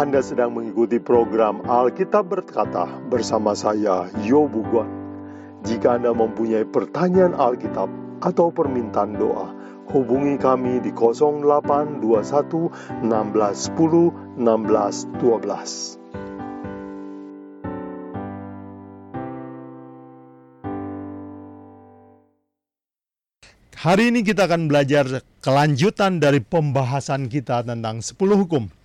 Anda sedang mengikuti program Alkitab Berkata bersama saya, Yo Bugwan. Jika Anda mempunyai pertanyaan Alkitab atau permintaan doa, hubungi kami di 0821 1610 1612. Hari ini kita akan belajar kelanjutan dari pembahasan kita tentang 10 hukum.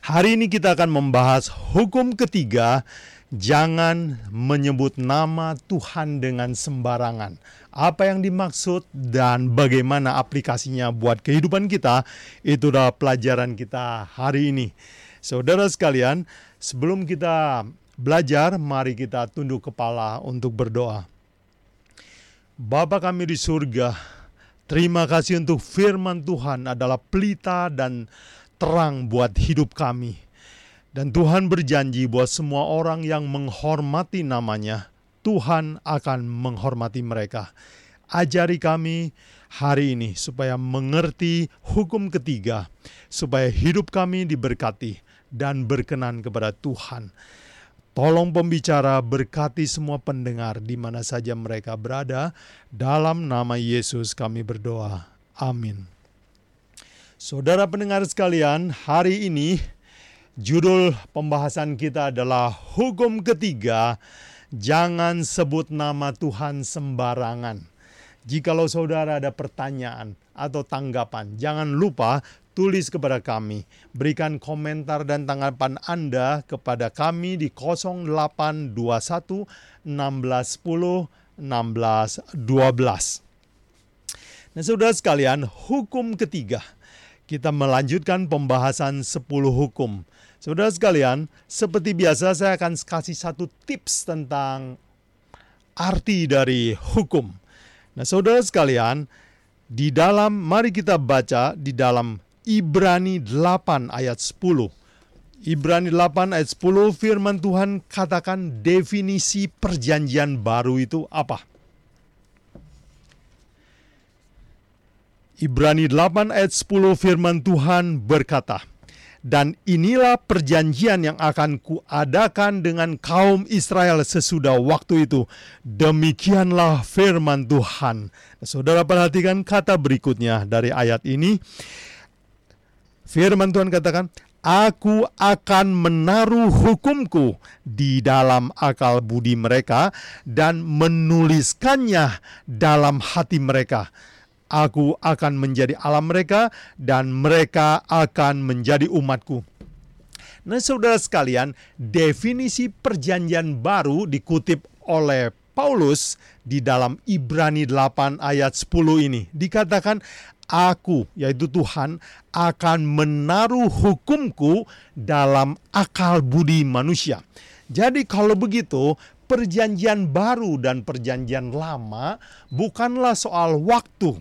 Hari ini kita akan membahas hukum ketiga, jangan menyebut nama Tuhan dengan sembarangan. Apa yang dimaksud dan bagaimana aplikasinya buat kehidupan kita, itu adalah pelajaran kita hari ini. Saudara sekalian, sebelum kita belajar, mari kita tunduk kepala untuk berdoa. Bapa kami di surga, terima kasih untuk firman Tuhan adalah pelita dan terang buat hidup kami. Dan Tuhan berjanji buat semua orang yang menghormati namanya, Tuhan akan menghormati mereka. Ajari kami hari ini supaya mengerti hukum ketiga, supaya hidup kami diberkati dan berkenan kepada Tuhan. Tolong pembicara berkati semua pendengar di mana saja mereka berada. Dalam nama Yesus kami berdoa. Amin. Saudara pendengar sekalian, hari ini judul pembahasan kita adalah hukum ketiga, jangan sebut nama Tuhan sembarangan. Jikalau saudara ada pertanyaan atau tanggapan, jangan lupa tulis kepada kami. Berikan komentar dan tanggapan Anda kepada kami di 0821 1610 1612. Nah, saudara sekalian, hukum ketiga kita melanjutkan pembahasan 10 hukum. Saudara sekalian, seperti biasa saya akan kasih satu tips tentang arti dari hukum. Nah, saudara sekalian, di dalam mari kita baca di dalam Ibrani 8 ayat 10. Ibrani 8 ayat 10 firman Tuhan katakan definisi perjanjian baru itu apa? Ibrani 8 ayat 10 firman Tuhan berkata, Dan inilah perjanjian yang akan kuadakan dengan kaum Israel sesudah waktu itu. Demikianlah firman Tuhan. Saudara perhatikan kata berikutnya dari ayat ini. Firman Tuhan katakan, Aku akan menaruh hukumku di dalam akal budi mereka dan menuliskannya dalam hati mereka Aku akan menjadi alam mereka dan mereka akan menjadi umatku. Nah saudara sekalian, definisi perjanjian baru dikutip oleh Paulus di dalam Ibrani 8 ayat 10 ini. Dikatakan, aku, yaitu Tuhan, akan menaruh hukumku dalam akal budi manusia. Jadi kalau begitu, perjanjian baru dan perjanjian lama bukanlah soal waktu,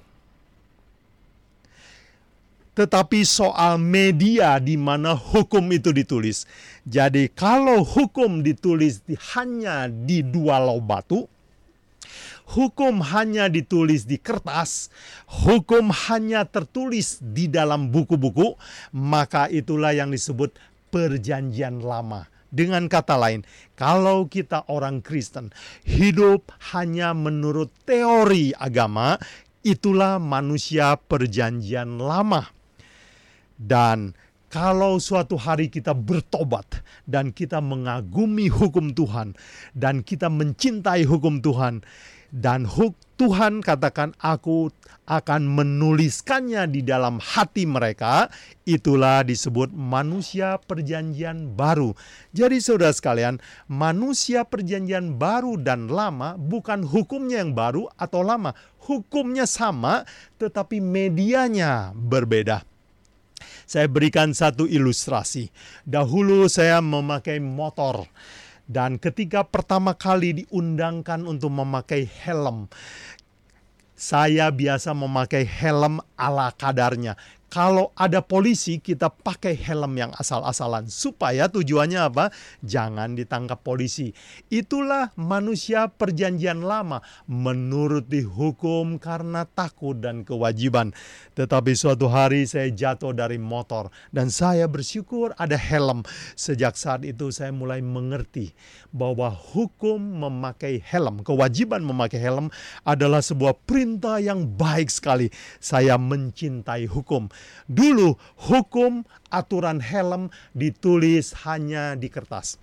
tetapi soal media di mana hukum itu ditulis. Jadi kalau hukum ditulis di, hanya di dua lau batu, hukum hanya ditulis di kertas, hukum hanya tertulis di dalam buku-buku, maka itulah yang disebut perjanjian lama. Dengan kata lain, kalau kita orang Kristen hidup hanya menurut teori agama, itulah manusia perjanjian lama. Dan kalau suatu hari kita bertobat dan kita mengagumi hukum Tuhan dan kita mencintai hukum Tuhan dan huk Tuhan katakan aku akan menuliskannya di dalam hati mereka itulah disebut manusia perjanjian baru. Jadi saudara sekalian, manusia perjanjian baru dan lama bukan hukumnya yang baru atau lama, hukumnya sama tetapi medianya berbeda. Saya berikan satu ilustrasi. Dahulu saya memakai motor dan ketika pertama kali diundangkan untuk memakai helm, saya biasa memakai helm ala kadarnya. Kalau ada polisi kita pakai helm yang asal-asalan supaya tujuannya apa? Jangan ditangkap polisi. Itulah manusia perjanjian lama menuruti hukum karena takut dan kewajiban. Tetapi suatu hari saya jatuh dari motor dan saya bersyukur ada helm. Sejak saat itu saya mulai mengerti bahwa hukum memakai helm, kewajiban memakai helm adalah sebuah perintah yang baik sekali. Saya mencintai hukum. Dulu hukum aturan helm ditulis hanya di kertas.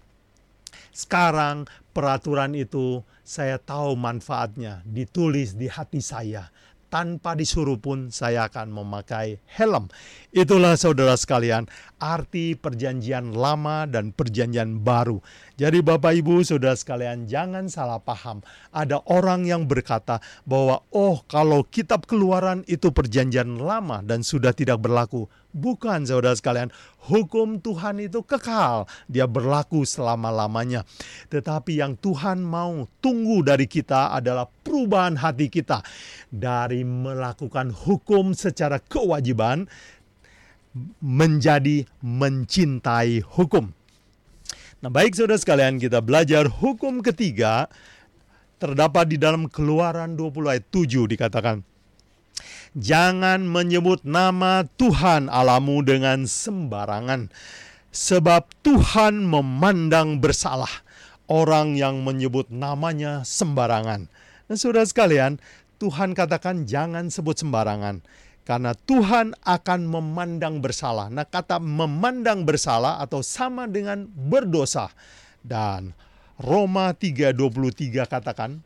Sekarang peraturan itu saya tahu manfaatnya, ditulis di hati saya tanpa disuruh pun saya akan memakai helm. Itulah saudara sekalian arti perjanjian lama dan perjanjian baru. Jadi Bapak Ibu saudara sekalian jangan salah paham. Ada orang yang berkata bahwa oh kalau kitab keluaran itu perjanjian lama dan sudah tidak berlaku. Bukan saudara sekalian, hukum Tuhan itu kekal, dia berlaku selama-lamanya. Tetapi yang Tuhan mau tunggu dari kita adalah perubahan hati kita dari melakukan hukum secara kewajiban menjadi mencintai hukum. Nah, baik saudara sekalian, kita belajar hukum ketiga terdapat di dalam Keluaran 20 ayat 7 dikatakan Jangan menyebut nama Tuhan alamu dengan sembarangan, sebab Tuhan memandang bersalah orang yang menyebut namanya sembarangan. Nah, saudara sekalian, Tuhan katakan jangan sebut sembarangan karena Tuhan akan memandang bersalah. Nah, kata memandang bersalah atau sama dengan berdosa. Dan Roma 3:23 katakan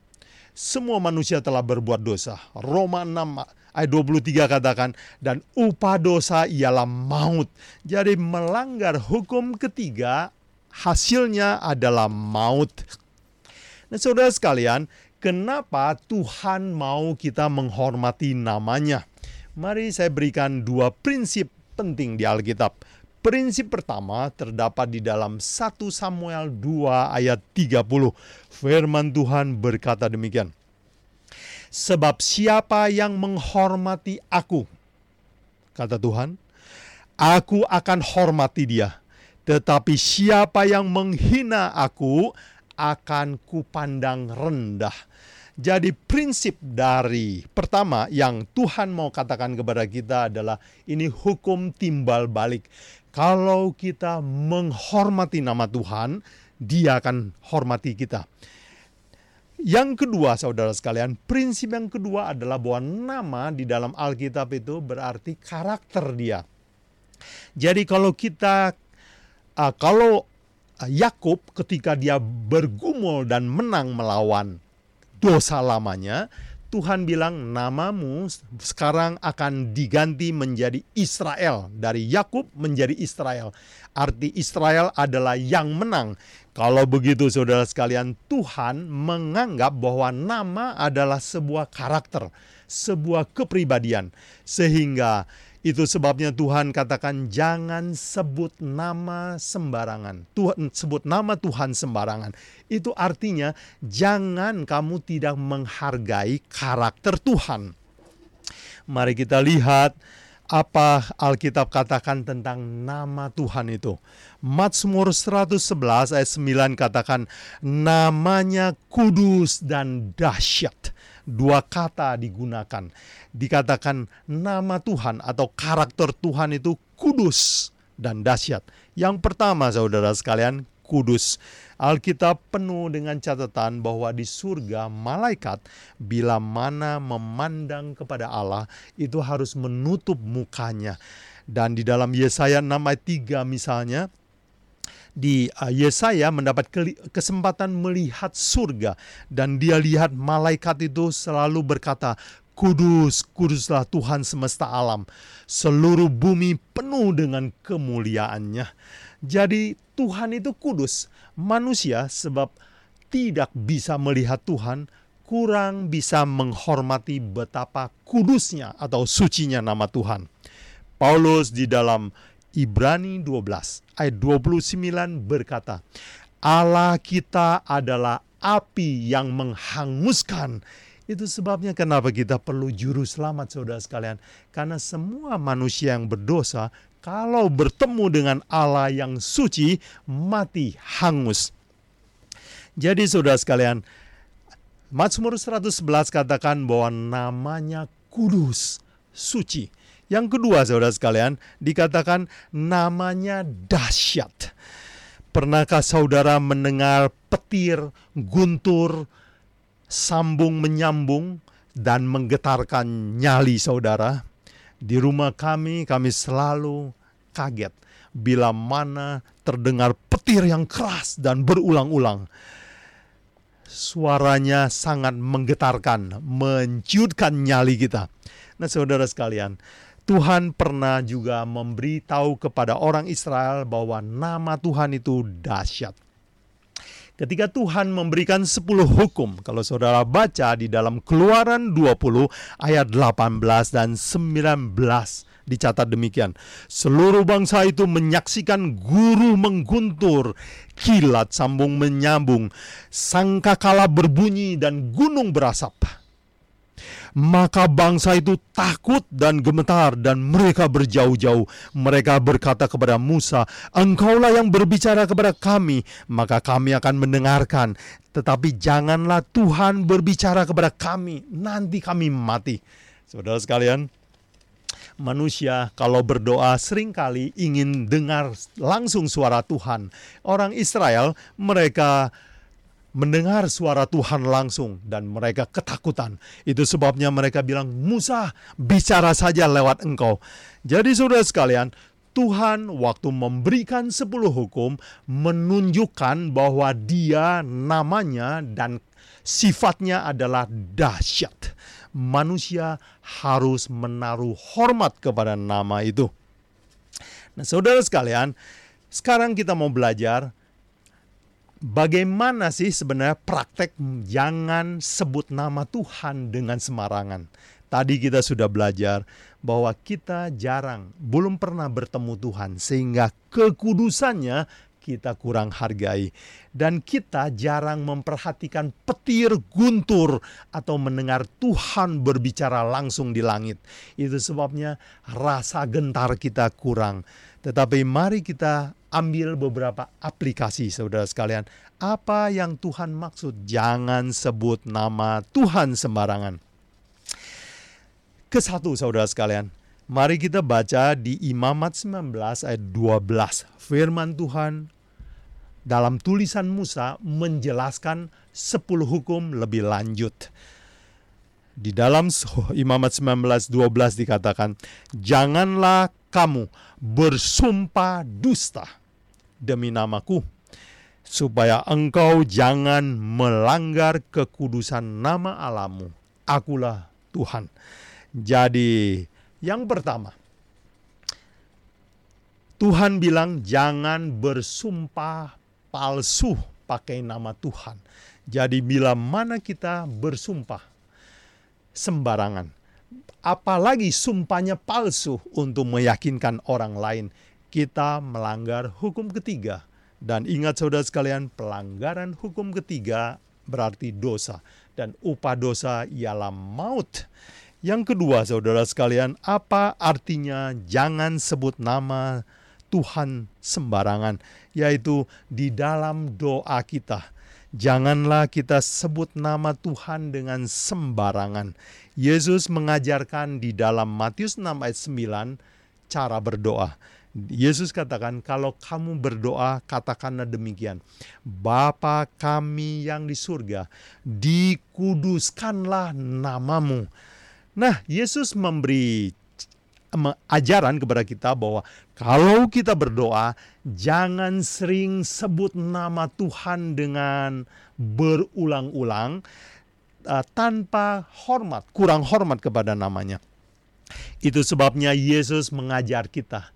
semua manusia telah berbuat dosa. Roma 6 ayat 23 katakan, dan upah dosa ialah maut. Jadi melanggar hukum ketiga hasilnya adalah maut. Nah saudara sekalian, kenapa Tuhan mau kita menghormati namanya? Mari saya berikan dua prinsip penting di Alkitab. Prinsip pertama terdapat di dalam 1 Samuel 2 ayat 30. Firman Tuhan berkata demikian. Sebab siapa yang menghormati aku, kata Tuhan, aku akan hormati dia. Tetapi siapa yang menghina aku, akan kupandang rendah. Jadi prinsip dari pertama yang Tuhan mau katakan kepada kita adalah ini hukum timbal balik. Kalau kita menghormati nama Tuhan, dia akan hormati kita. Yang kedua, saudara sekalian, prinsip yang kedua adalah bahwa nama di dalam Alkitab itu berarti karakter dia. Jadi kalau kita, uh, kalau Yakub ketika dia bergumul dan menang melawan dosa lamanya, Tuhan bilang namamu sekarang akan diganti menjadi Israel. Dari Yakub menjadi Israel. Arti Israel adalah yang menang. Kalau begitu saudara sekalian, Tuhan menganggap bahwa nama adalah sebuah karakter, sebuah kepribadian. Sehingga itu sebabnya Tuhan katakan jangan sebut nama sembarangan. Tuhan sebut nama Tuhan sembarangan. Itu artinya jangan kamu tidak menghargai karakter Tuhan. Mari kita lihat apa Alkitab katakan tentang nama Tuhan itu. Mazmur 111 ayat 9 katakan namanya kudus dan dahsyat. Dua kata digunakan. Dikatakan nama Tuhan atau karakter Tuhan itu kudus dan dahsyat. Yang pertama saudara sekalian, kudus. Alkitab penuh dengan catatan bahwa di surga malaikat bila mana memandang kepada Allah itu harus menutup mukanya. Dan di dalam Yesaya 6 ayat 3 misalnya di uh, Yesaya mendapat kesempatan melihat surga dan dia lihat malaikat itu selalu berkata Kudus, kuduslah Tuhan semesta alam. Seluruh bumi penuh dengan kemuliaannya. Jadi Tuhan itu kudus. Manusia sebab tidak bisa melihat Tuhan, kurang bisa menghormati betapa kudusnya atau sucinya nama Tuhan. Paulus di dalam Ibrani 12 ayat 29 berkata, Allah kita adalah api yang menghanguskan. Itu sebabnya kenapa kita perlu juru selamat saudara sekalian. Karena semua manusia yang berdosa kalau bertemu dengan Allah yang suci mati hangus. Jadi saudara sekalian, Mazmur 111 katakan bahwa namanya kudus, suci. Yang kedua saudara sekalian, dikatakan namanya dahsyat. Pernahkah saudara mendengar petir, guntur, sambung menyambung dan menggetarkan nyali saudara. Di rumah kami, kami selalu kaget bila mana terdengar petir yang keras dan berulang-ulang. Suaranya sangat menggetarkan, menciutkan nyali kita. Nah, saudara sekalian, Tuhan pernah juga memberitahu kepada orang Israel bahwa nama Tuhan itu dahsyat ketika Tuhan memberikan 10 hukum. Kalau saudara baca di dalam Keluaran 20 ayat 18 dan 19 dicatat demikian. Seluruh bangsa itu menyaksikan guru mengguntur, kilat sambung menyambung, sangkakala berbunyi dan gunung berasap maka bangsa itu takut dan gemetar dan mereka berjauh-jauh. Mereka berkata kepada Musa, "Engkaulah yang berbicara kepada kami, maka kami akan mendengarkan. Tetapi janganlah Tuhan berbicara kepada kami, nanti kami mati." Saudara sekalian, manusia kalau berdoa sering kali ingin dengar langsung suara Tuhan. Orang Israel mereka mendengar suara Tuhan langsung dan mereka ketakutan. Itu sebabnya mereka bilang, Musa bicara saja lewat engkau. Jadi saudara sekalian, Tuhan waktu memberikan sepuluh hukum menunjukkan bahwa dia namanya dan sifatnya adalah dahsyat. Manusia harus menaruh hormat kepada nama itu. Nah saudara sekalian, sekarang kita mau belajar bagaimana sih sebenarnya praktek jangan sebut nama Tuhan dengan sembarangan. Tadi kita sudah belajar bahwa kita jarang, belum pernah bertemu Tuhan sehingga kekudusannya kita kurang hargai. Dan kita jarang memperhatikan petir guntur atau mendengar Tuhan berbicara langsung di langit. Itu sebabnya rasa gentar kita kurang. Tetapi mari kita ambil beberapa aplikasi saudara sekalian. Apa yang Tuhan maksud? Jangan sebut nama Tuhan sembarangan. Kesatu saudara sekalian, mari kita baca di Imamat 19 ayat 12. Firman Tuhan dalam tulisan Musa menjelaskan 10 hukum lebih lanjut. Di dalam Imamat 19 12 dikatakan, "Janganlah kamu bersumpah dusta demi namaku, supaya engkau jangan melanggar kekudusan nama alamu. Akulah Tuhan. Jadi, yang pertama, Tuhan bilang jangan bersumpah palsu pakai nama Tuhan. Jadi bila mana kita bersumpah sembarangan, apalagi sumpahnya palsu untuk meyakinkan orang lain, kita melanggar hukum ketiga. Dan ingat saudara sekalian, pelanggaran hukum ketiga berarti dosa. Dan upah dosa ialah maut. Yang kedua saudara sekalian, apa artinya jangan sebut nama Tuhan sembarangan, yaitu di dalam doa kita Janganlah kita sebut nama Tuhan dengan sembarangan. Yesus mengajarkan di dalam Matius 6 ayat 9 cara berdoa. Yesus katakan, kalau kamu berdoa, katakanlah demikian. Bapa kami yang di surga, dikuduskanlah namamu. Nah, Yesus memberi ajaran kepada kita bahwa kalau kita berdoa, jangan sering sebut nama Tuhan dengan berulang-ulang uh, tanpa hormat, kurang hormat kepada namanya. Itu sebabnya Yesus mengajar kita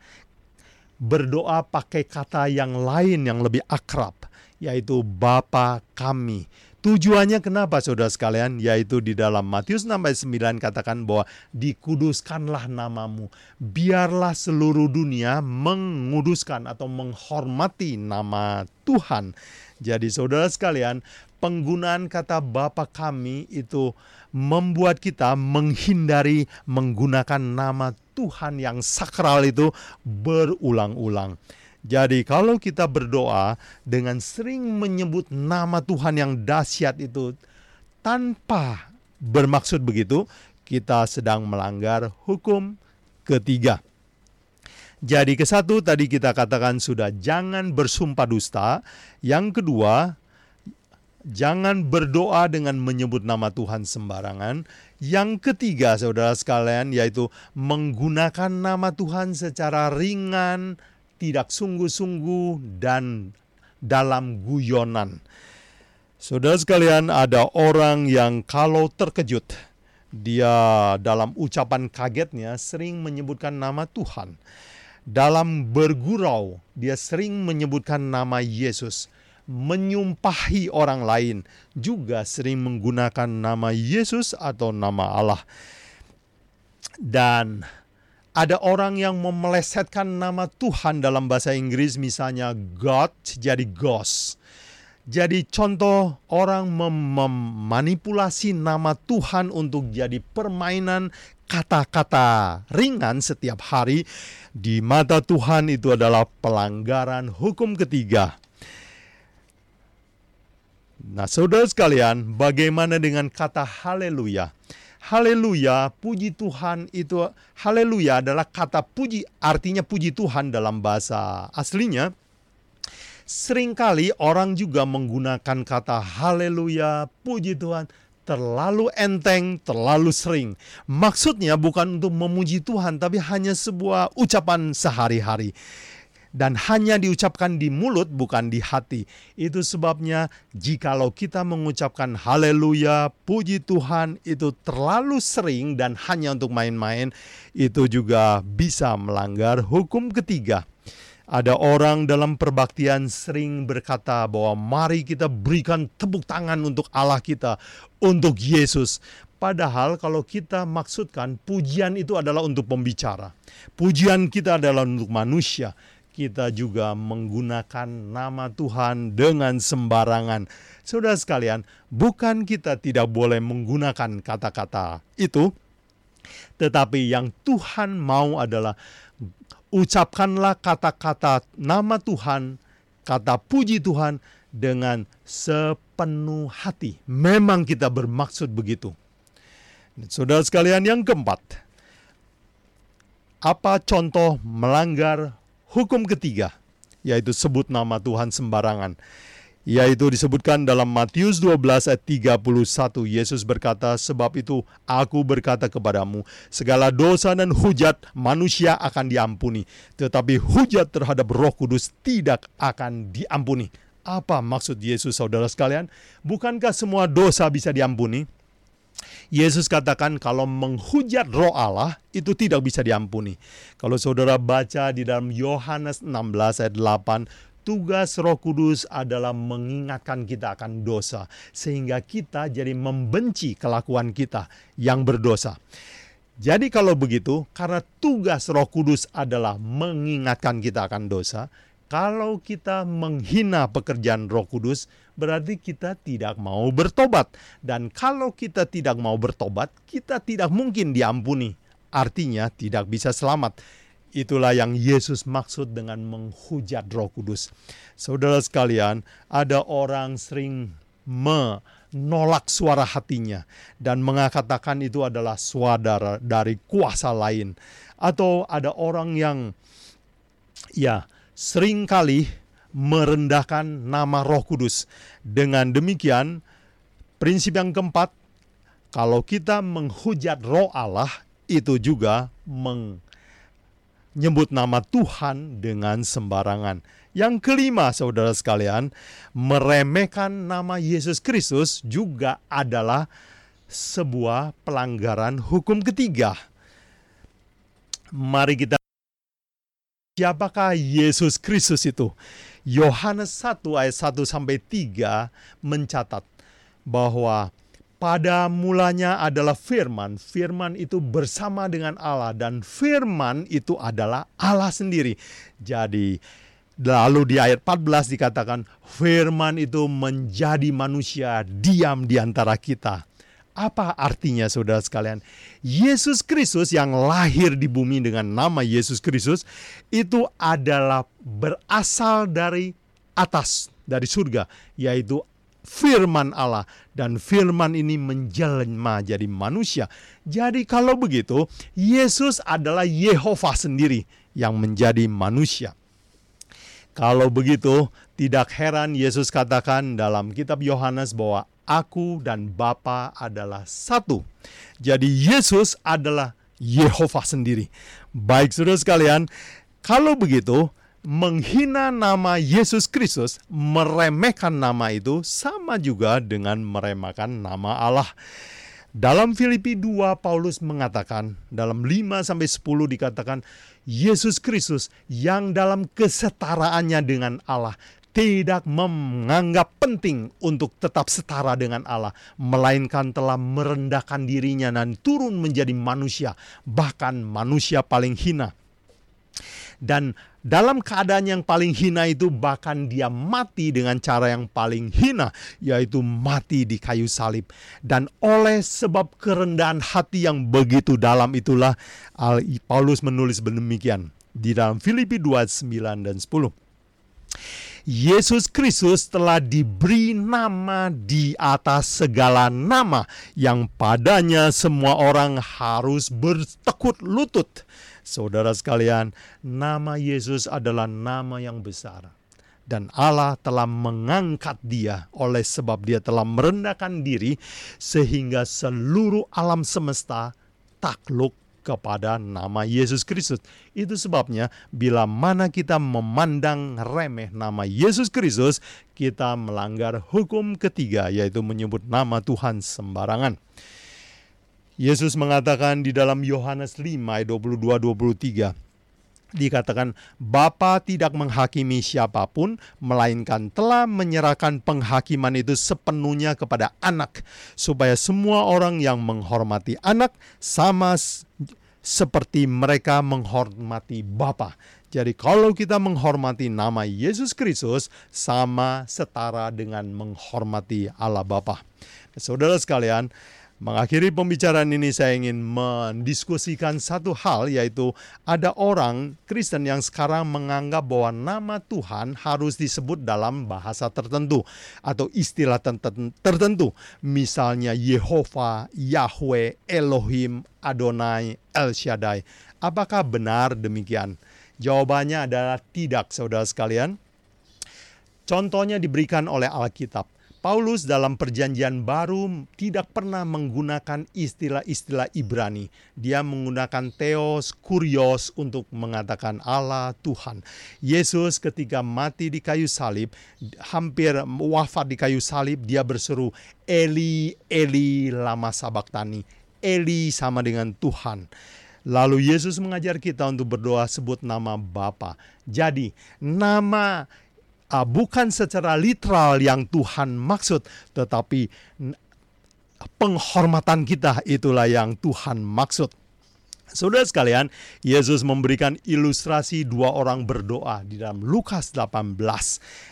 berdoa pakai kata yang lain yang lebih akrab, yaitu Bapa kami Tujuannya kenapa saudara sekalian? Yaitu di dalam Matius 6 ayat 9 katakan bahwa dikuduskanlah namamu. Biarlah seluruh dunia menguduskan atau menghormati nama Tuhan. Jadi saudara sekalian, penggunaan kata Bapa kami itu membuat kita menghindari menggunakan nama Tuhan yang sakral itu berulang-ulang. Jadi kalau kita berdoa dengan sering menyebut nama Tuhan yang dahsyat itu tanpa bermaksud begitu, kita sedang melanggar hukum ketiga. Jadi ke satu tadi kita katakan sudah jangan bersumpah dusta. Yang kedua, jangan berdoa dengan menyebut nama Tuhan sembarangan. Yang ketiga, saudara sekalian, yaitu menggunakan nama Tuhan secara ringan, tidak sungguh-sungguh, dan dalam guyonan. Saudara sekalian, ada orang yang kalau terkejut, dia dalam ucapan kagetnya sering menyebutkan nama Tuhan dalam bergurau, dia sering menyebutkan nama Yesus, menyumpahi orang lain, juga sering menggunakan nama Yesus atau nama Allah. Dan ada orang yang memelesetkan nama Tuhan dalam bahasa Inggris misalnya God jadi Ghost. Jadi contoh orang mem memanipulasi nama Tuhan untuk jadi permainan kata-kata ringan setiap hari di mata Tuhan itu adalah pelanggaran hukum ketiga. Nah, saudara sekalian, bagaimana dengan kata haleluya? Haleluya, puji Tuhan itu haleluya adalah kata puji artinya puji Tuhan dalam bahasa aslinya. Seringkali orang juga menggunakan kata haleluya, puji Tuhan terlalu enteng, terlalu sering. Maksudnya bukan untuk memuji Tuhan, tapi hanya sebuah ucapan sehari-hari. Dan hanya diucapkan di mulut, bukan di hati. Itu sebabnya, jikalau kita mengucapkan haleluya, puji Tuhan, itu terlalu sering dan hanya untuk main-main, itu juga bisa melanggar hukum ketiga ada orang dalam perbaktian sering berkata bahwa mari kita berikan tepuk tangan untuk Allah kita, untuk Yesus. Padahal kalau kita maksudkan pujian itu adalah untuk pembicara. Pujian kita adalah untuk manusia. Kita juga menggunakan nama Tuhan dengan sembarangan. Saudara sekalian, bukan kita tidak boleh menggunakan kata-kata itu, tetapi yang Tuhan mau adalah ucapkanlah kata-kata nama Tuhan, kata puji Tuhan dengan sepenuh hati. Memang kita bermaksud begitu. Saudara sekalian yang keempat, apa contoh melanggar hukum ketiga, yaitu sebut nama Tuhan sembarangan yaitu disebutkan dalam Matius 12 ayat 31 Yesus berkata sebab itu aku berkata kepadamu segala dosa dan hujat manusia akan diampuni tetapi hujat terhadap Roh Kudus tidak akan diampuni. Apa maksud Yesus saudara sekalian? Bukankah semua dosa bisa diampuni Yesus katakan kalau menghujat roh Allah itu tidak bisa diampuni. Kalau saudara baca di dalam Yohanes 16 ayat 8, Tugas Roh Kudus adalah mengingatkan kita akan dosa, sehingga kita jadi membenci kelakuan kita yang berdosa. Jadi, kalau begitu, karena tugas Roh Kudus adalah mengingatkan kita akan dosa, kalau kita menghina pekerjaan Roh Kudus, berarti kita tidak mau bertobat, dan kalau kita tidak mau bertobat, kita tidak mungkin diampuni, artinya tidak bisa selamat. Itulah yang Yesus maksud dengan menghujat Roh Kudus. Saudara sekalian, ada orang sering menolak suara hatinya dan mengatakan itu adalah suara dari kuasa lain. Atau ada orang yang ya sering kali merendahkan nama Roh Kudus. Dengan demikian, prinsip yang keempat, kalau kita menghujat Roh Allah, itu juga meng nyebut nama Tuhan dengan sembarangan. Yang kelima, saudara sekalian, meremehkan nama Yesus Kristus juga adalah sebuah pelanggaran hukum ketiga. Mari kita Siapakah Yesus Kristus itu? Yohanes 1 ayat 1 sampai 3 mencatat bahwa pada mulanya adalah firman. Firman itu bersama dengan Allah dan firman itu adalah Allah sendiri. Jadi Lalu di ayat 14 dikatakan firman itu menjadi manusia diam di antara kita. Apa artinya saudara sekalian? Yesus Kristus yang lahir di bumi dengan nama Yesus Kristus itu adalah berasal dari atas, dari surga, yaitu firman Allah dan firman ini menjelma jadi manusia. Jadi kalau begitu, Yesus adalah Yehova sendiri yang menjadi manusia. Kalau begitu, tidak heran Yesus katakan dalam kitab Yohanes bahwa aku dan Bapa adalah satu. Jadi Yesus adalah Yehova sendiri. Baik saudara sekalian, kalau begitu menghina nama Yesus Kristus, meremehkan nama itu sama juga dengan meremehkan nama Allah. Dalam Filipi 2 Paulus mengatakan dalam 5 sampai 10 dikatakan Yesus Kristus yang dalam kesetaraannya dengan Allah tidak menganggap penting untuk tetap setara dengan Allah, melainkan telah merendahkan dirinya dan turun menjadi manusia, bahkan manusia paling hina. Dan dalam keadaan yang paling hina itu bahkan dia mati dengan cara yang paling hina yaitu mati di kayu salib dan oleh sebab kerendahan hati yang begitu dalam itulah Paulus menulis demikian di dalam Filipi 2 9 dan 10 Yesus Kristus telah diberi nama di atas segala nama yang padanya semua orang harus bertekut lutut. Saudara sekalian, nama Yesus adalah nama yang besar dan Allah telah mengangkat dia oleh sebab dia telah merendahkan diri sehingga seluruh alam semesta takluk kepada nama Yesus Kristus. Itu sebabnya bila mana kita memandang remeh nama Yesus Kristus, kita melanggar hukum ketiga yaitu menyebut nama Tuhan sembarangan. Yesus mengatakan di dalam Yohanes 5 ayat 22 23 dikatakan Bapa tidak menghakimi siapa pun melainkan telah menyerahkan penghakiman itu sepenuhnya kepada anak supaya semua orang yang menghormati anak sama seperti mereka menghormati Bapa. Jadi kalau kita menghormati nama Yesus Kristus sama setara dengan menghormati Allah Bapa. Saudara sekalian, Mengakhiri pembicaraan ini saya ingin mendiskusikan satu hal yaitu ada orang Kristen yang sekarang menganggap bahwa nama Tuhan harus disebut dalam bahasa tertentu atau istilah tertentu. Misalnya Yehova, Yahweh, Elohim, Adonai, El Shaddai. Apakah benar demikian? Jawabannya adalah tidak saudara sekalian. Contohnya diberikan oleh Alkitab. Paulus dalam perjanjian baru tidak pernah menggunakan istilah-istilah Ibrani. Dia menggunakan theos, kurios untuk mengatakan Allah, Tuhan. Yesus ketika mati di kayu salib, hampir wafat di kayu salib, dia berseru, Eli, Eli, lama sabaktani. Eli sama dengan Tuhan. Lalu Yesus mengajar kita untuk berdoa sebut nama Bapa. Jadi nama uh, bukan secara literal yang Tuhan maksud, tetapi penghormatan kita itulah yang Tuhan maksud. Saudara sekalian, Yesus memberikan ilustrasi dua orang berdoa di dalam Lukas 18.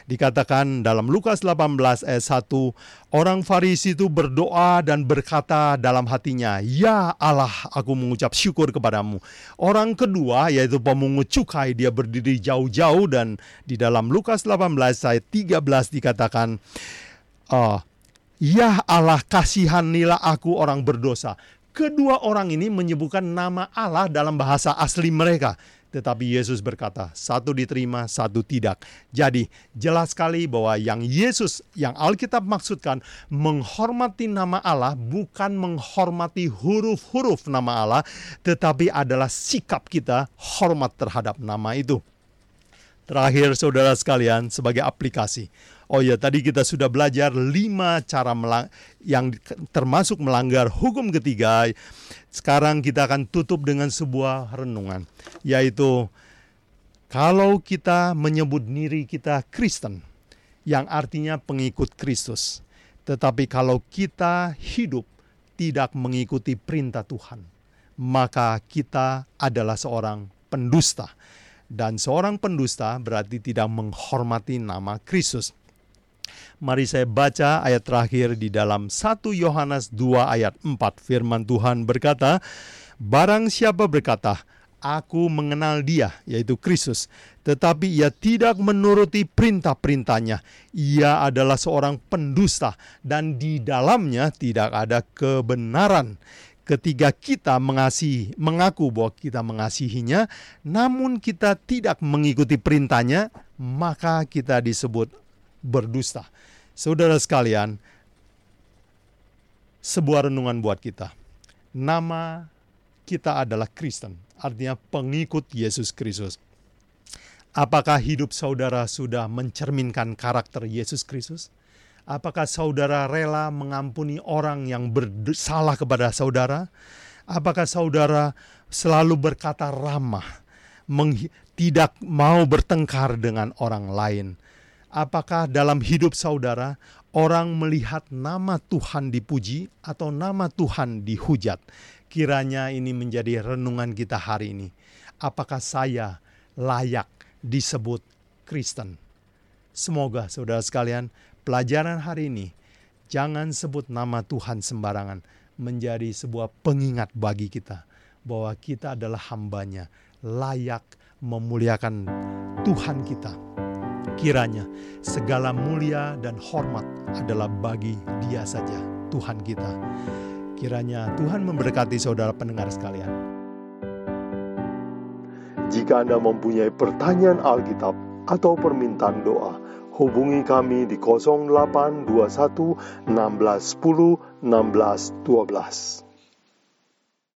Dikatakan dalam Lukas 18 ayat 1, orang Farisi itu berdoa dan berkata dalam hatinya, "Ya Allah, aku mengucap syukur kepadamu." Orang kedua yaitu pemungut cukai, dia berdiri jauh-jauh dan di dalam Lukas 18 ayat 13 dikatakan, uh, Ya Allah kasihanilah aku orang berdosa Kedua orang ini menyebutkan nama Allah dalam bahasa asli mereka. Tetapi Yesus berkata, satu diterima, satu tidak. Jadi jelas sekali bahwa yang Yesus, yang Alkitab maksudkan menghormati nama Allah bukan menghormati huruf-huruf nama Allah, tetapi adalah sikap kita hormat terhadap nama itu. Terakhir saudara sekalian sebagai aplikasi. Oh ya tadi kita sudah belajar lima cara melang yang termasuk melanggar hukum ketiga. Sekarang kita akan tutup dengan sebuah renungan. Yaitu kalau kita menyebut diri kita Kristen. Yang artinya pengikut Kristus. Tetapi kalau kita hidup tidak mengikuti perintah Tuhan. Maka kita adalah seorang pendusta Dan seorang pendusta berarti tidak menghormati nama Kristus. Mari saya baca ayat terakhir di dalam 1 Yohanes 2 ayat 4. Firman Tuhan berkata, Barang siapa berkata, Aku mengenal dia, yaitu Kristus, tetapi ia tidak menuruti perintah-perintahnya. Ia adalah seorang pendusta, dan di dalamnya tidak ada kebenaran. Ketika kita mengasihi, mengaku bahwa kita mengasihinya, namun kita tidak mengikuti perintahnya, maka kita disebut berdusta. Saudara sekalian, sebuah renungan buat kita. Nama kita adalah Kristen, artinya pengikut Yesus Kristus. Apakah hidup saudara sudah mencerminkan karakter Yesus Kristus? Apakah saudara rela mengampuni orang yang bersalah kepada saudara? Apakah saudara selalu berkata ramah, tidak mau bertengkar dengan orang lain? Apakah dalam hidup saudara orang melihat nama Tuhan dipuji atau nama Tuhan dihujat? Kiranya ini menjadi renungan kita hari ini. Apakah saya layak disebut Kristen? Semoga saudara sekalian, pelajaran hari ini jangan sebut nama Tuhan sembarangan menjadi sebuah pengingat bagi kita bahwa kita adalah hambanya, layak memuliakan Tuhan kita. Kiranya segala mulia dan hormat adalah bagi dia saja, Tuhan kita. Kiranya Tuhan memberkati saudara pendengar sekalian. Jika Anda mempunyai pertanyaan Alkitab atau permintaan doa, hubungi kami di 0821 16 10 16 12.